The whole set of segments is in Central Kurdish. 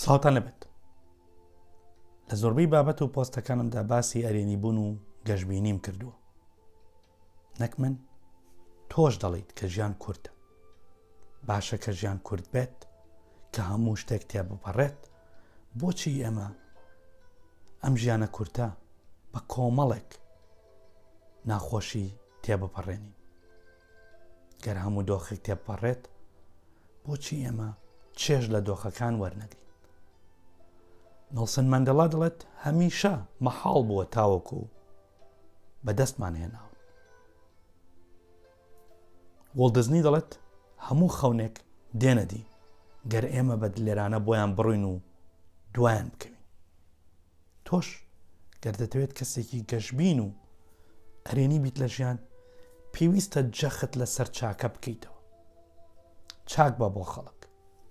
سڵاوتە نەبێت لە زۆربەی بابەت و پۆستەکانمدا باسی ئەرێنی بوون و گەشببینیم کردووە نەک من تۆش دەڵیت کە ژیان کوردە باشە کە ژیان کورد بێت کە هەموو شتێک تێ بپەڕێت بۆچی ئێمە ئەم ژیانە کورتە بە کۆمەڵێک ناخۆشی تێ بپەڕێنین گەر هەموو دۆخێک تێپەڕێت بۆچی ئێمە چێژ لە دۆخەکان وەرنەگرین نڵسن مەندەڵا دەڵێت هەمیشە مەحاڵ بووە تاوەکو و بەدەستمان هێناوە وڵدزنی دەڵێت هەموو خەونێک دێنەدی گەر ئێمە بە دلێرانە بۆیان بڕین و دوایان بکەین تۆش گەر دەتەوێت کەسێکی گەشبین و ئەرێنی بیت لە ژیان پێویستە جەخت لەسەر چاکە بکەیتەوە چاک بە بۆ خەڵک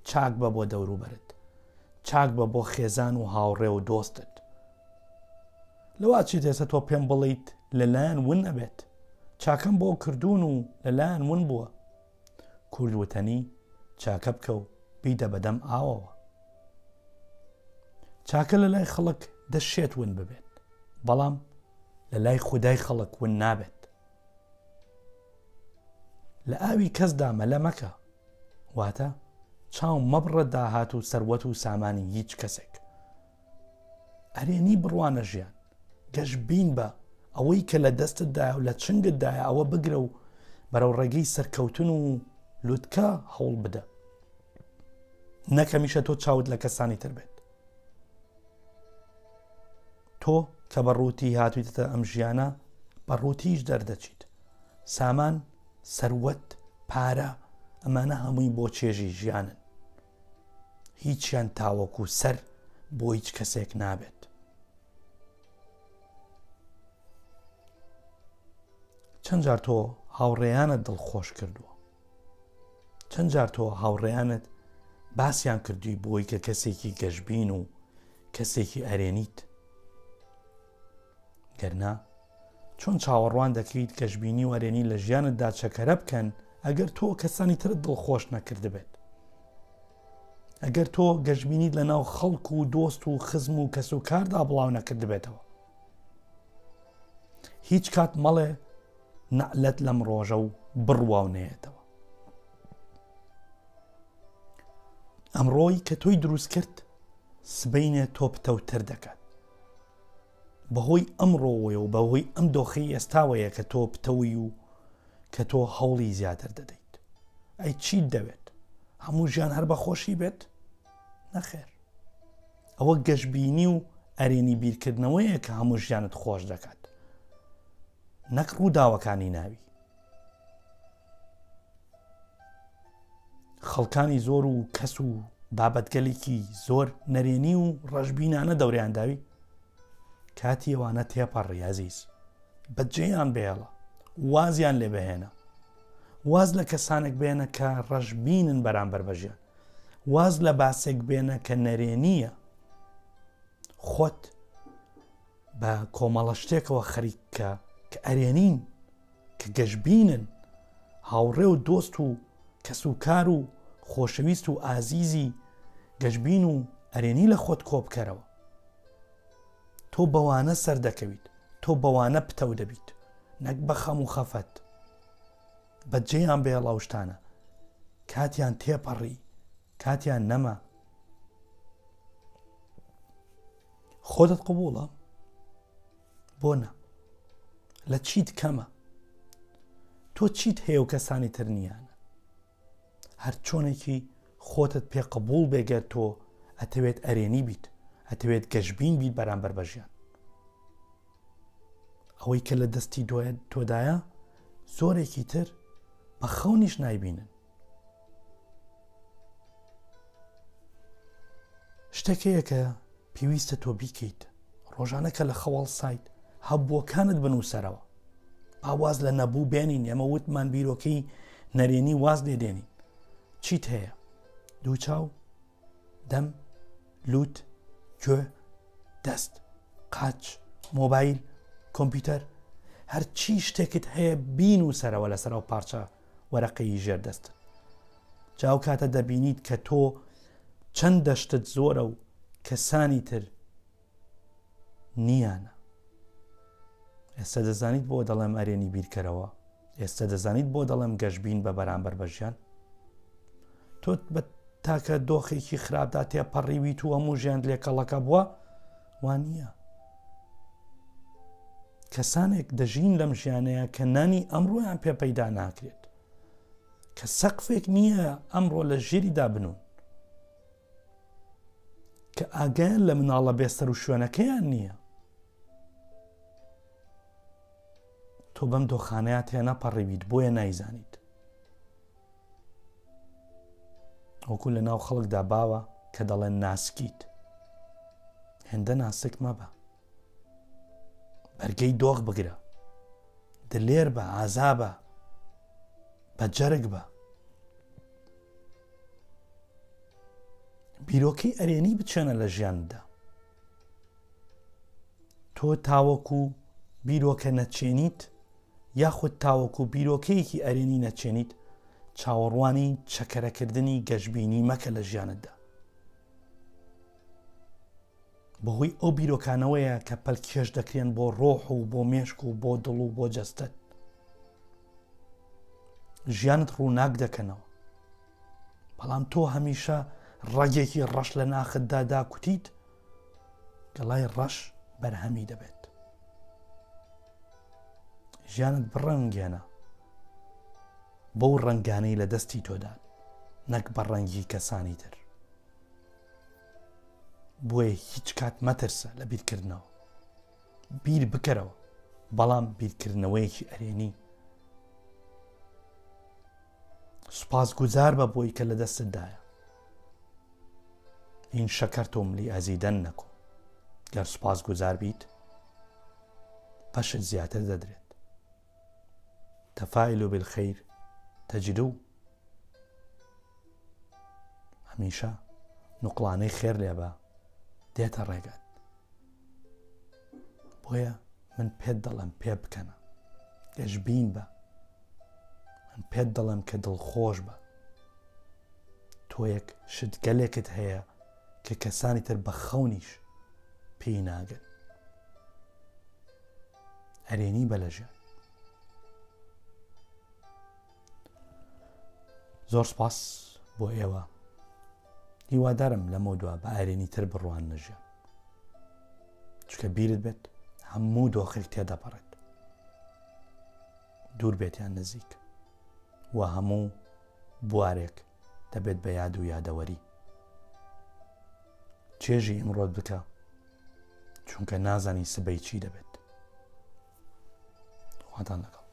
چاک بە بۆ دەوروبەرت چاک بە بۆ خێزان و هاوڕێ و دۆستت لەوا چێت ئێستا تۆ پێم بڵیت لەلایەن ون ئەبێت چاکەم بۆ کردوون و لەلایەن ون بووە کورد وتەنی، چاکە بکە و بیدە بە دەم ئاوەوە. چاکە لە لای خەڵک دەشێت ون ببێت، بەڵام لە لای خودای خەڵک ون نابێت. لە ئاوی کەسدا مەلە مەکە، واتە چاو مەبڕە داهات و سەروەت و سامانی هیچ کەسێک. ئەرێنی بڕوانە ژیان گەش بین بە ئەوەی کە لە دەستتدایە و لە چنگتدایە ئەوە بگرە و بەرەو ڕێگەی سەرکەوتن و لوتکە هەوڵ بدە نەکەمیشە تۆ چاوت لە کەسانی تر بێت تۆ کە بە ڕووتی هاتوویتە ئەم ژیانە بە ڕووتیش دەردەچیت سامان سەروەت پارە ئەمانە هەمووی بۆ چێژی ژیانن هیچیان تاوەکو سەر بۆ هیچ کەسێک نابێت چەند جار تۆ هاوڕێیانت دڵخۆش کردووە چەند جار تۆ هاوڕێیانت باسیان کردووی بۆی کە کەسێکی گەشببین و کەسێکی ئەرێنیت گەرنا چۆن چاوەڕوان دەکەیت گەشببینی و ئەرێنی لە ژیانتدا چەکەرە بکەن ئەگەر تۆ کەسانی ترت دڵخۆش نەکردبێت ئەگەر تۆ گەشببینیت لە ناو خەڵک و دۆست و خزم و کەس و کاردا بڵاو نەکردبێتەوە هیچ کات مەڵێ نەعلەت لەم ڕۆژە و بڕواونەیەتەوە ئەمڕۆی کە تۆی دروست کرد سبینێ تۆ پتەوتر دەکات بەهۆی ئەمڕۆوەیە و بەهۆی ئەم دۆخی ئێستاوەیە کە تۆ پتەوی و کە تۆ هەوڵی زیاتر دەدەیت ئەی چیت دەوێت هەموو ژیان هەر بەخۆشی بێت نەخێر ئەوە گەشببینی و ئەرێنی بیرکردنەوەیە کە هەموو ژیانت خۆش دەکات نەک ڕووداوەکانی ناوی خەڵکانی زۆر و کەس و بابەتگەلێکی زۆر نەرێنی و ڕەشببینانە دەوریان داوی کاتی ئەوانە تێپەڕ ڕاازیز بەجێیان بێڵە وازیان لێ بهێنە واز لە کەسانێک بێنە کە ڕەشببینن بەرامبەر بەژیان واز لە باسێک بێنە کە نەرێنیە خۆت بە کۆمەڵە شتێکەوە خەریک بکە کە ئەرێنین کە گەشببینن هاوڕێ و دۆست و کەس و کار و خۆشەویست و ئازیزی گەشببین و ئەرێنی لە خۆت کۆبکەرەوە تۆ بەوانە سەردەکەویت تۆ بەوانە پتەو دەبیت نەک بە خەم و خەفەت بەجێیان بێڵاوشتانە کاتیان تێپەڕی کاتیان نەما خۆتت قوبوڵە بۆ نە لە چیت کەمە تۆ چیت هەیە و کەسانی تر نیانە هەر چۆنێکی خۆتت پێ قبول بێگەر تۆ ئەتەوێت ئەرێنی بیت ئەتەوێت گەشببین بیت بەرامبەر بەژیان ئەوەی کە لە دەستی دوایە تۆدایە زۆرێکی تر بە خەونیش نایبینن شتێک هەیە کە پێویستە تۆ بیکەیت ڕۆژانە کە لە خەواڵ سایت هەبووەکانت بنووسەرەوە ئاواز لە نەبوو بێنین ئێمە وتمان بیرۆکەی نەرێنی واز لێ دێنین چیت هەیە دوو چاو دەم، لوت، گوێ، دەست، قاچ، مۆبایل، کۆمپیوتەر، هەرچی شتێکت هەیە بین و سەرەوە لەسەر ئەو پارچە وەرەقەی ژێر دەست جاو کاتە دەبینیت کە تۆ چەند دەشتت زۆرە و کەسانی تر نییانە ئێستا دەزانیت بۆ دەڵێم ئەرێنی بیرکەرەوە ئێستا دەزانیت بۆ دەڵێم گەشببین بە بەرامبەر بەژیان تۆ بە تاکە دۆخێکی خراپدا تێپەڕیویت و هەموو ژیان لێکەڵەکە بووە وان نییە کەسانێک دەژین لەم ژیانەیە کە نانی ئەمڕۆیان پێ پەیدا ناکرێت کە سەقفێک نییە ئەمڕۆ لە ژێریدا بنون کە ئاگایان لە مناڵە بێسەر و شوێنەکەیان نییە تۆ بەم دۆخانەیە تێ نەپەڕیویت بۆیە نایزانیت وەکو لە ناو خەڵکدا باوە کە دەڵێن ناسکیت هێندە ناسک مەبە بەرگەی دۆخ بگرە دلێر بە ئازابە بە جەرگ بە بیرۆکەی ئەرێنی بچەنە لە ژیاندا تۆ تاوەکو بیرۆکە نەچێنیت یاخود تاوەکو بیرۆکەیەکی ئەرێنی نەچێنیت چاوەڕوانی چەکەرەکردنی گەشببینی مەکە لە ژیانتدا بەهۆی ئەو بیرۆکانەوەیە کە پەلکێش دەکرێن بۆ ڕۆح و بۆ مێشک و بۆ دڵ و بۆ جەستەت ژیانت ڕووناک دەکەنەوە بەڵام تۆ هەمیشە ڕەگێکی ڕەش لە ناخدا داکوتیت گەڵای ڕەش بەرهەمی دەبێت ژیانت بڕەنگێنە بەو ڕەنگانەی لە دەستی تۆدان نەک بە ڕەنگی کەسانی تر بۆیە هیچ کات مەترسە لە بیرکردنەوە بیر بکەرەوە بەڵام بیرکردنەوەیەکی ئەرێنی سوپاس گوزار بە بۆی کە لە دەستتدایە این شەکەر تۆم لی ئازیدەن نەکۆ گەر سوپاس گوزار بیت پەشت زیاتر دەدرێت تفاعلو بالخیر تجدو هەمیشە نوقڵانەی خێر لێبە دێتە ڕێگات بۆیە من پێت دەڵێم پێ بکەنە گەشبین بە من پێت دەڵێم کە دڵخۆش بە تۆیەک شتگەلێکت هەیە کە کەسانی تر بە خەونیش پێی ناگەن ئەرێنی بە لەژێر زۆر سپاس بۆ ئێوە هیوادارم لەمە دوا بە ئارێنی تر بڕوان نەژێ چکە بیرت بێت هەموو دۆخێک تێدەپەڕێت دوور بێتیان نزیک و هەموو بوارێک دەبێت بە یاد و یادەوەری چێژی ئیمڕۆت بکە چونکە نازانی سبەی چی دەبێت خواتان لەگەڵ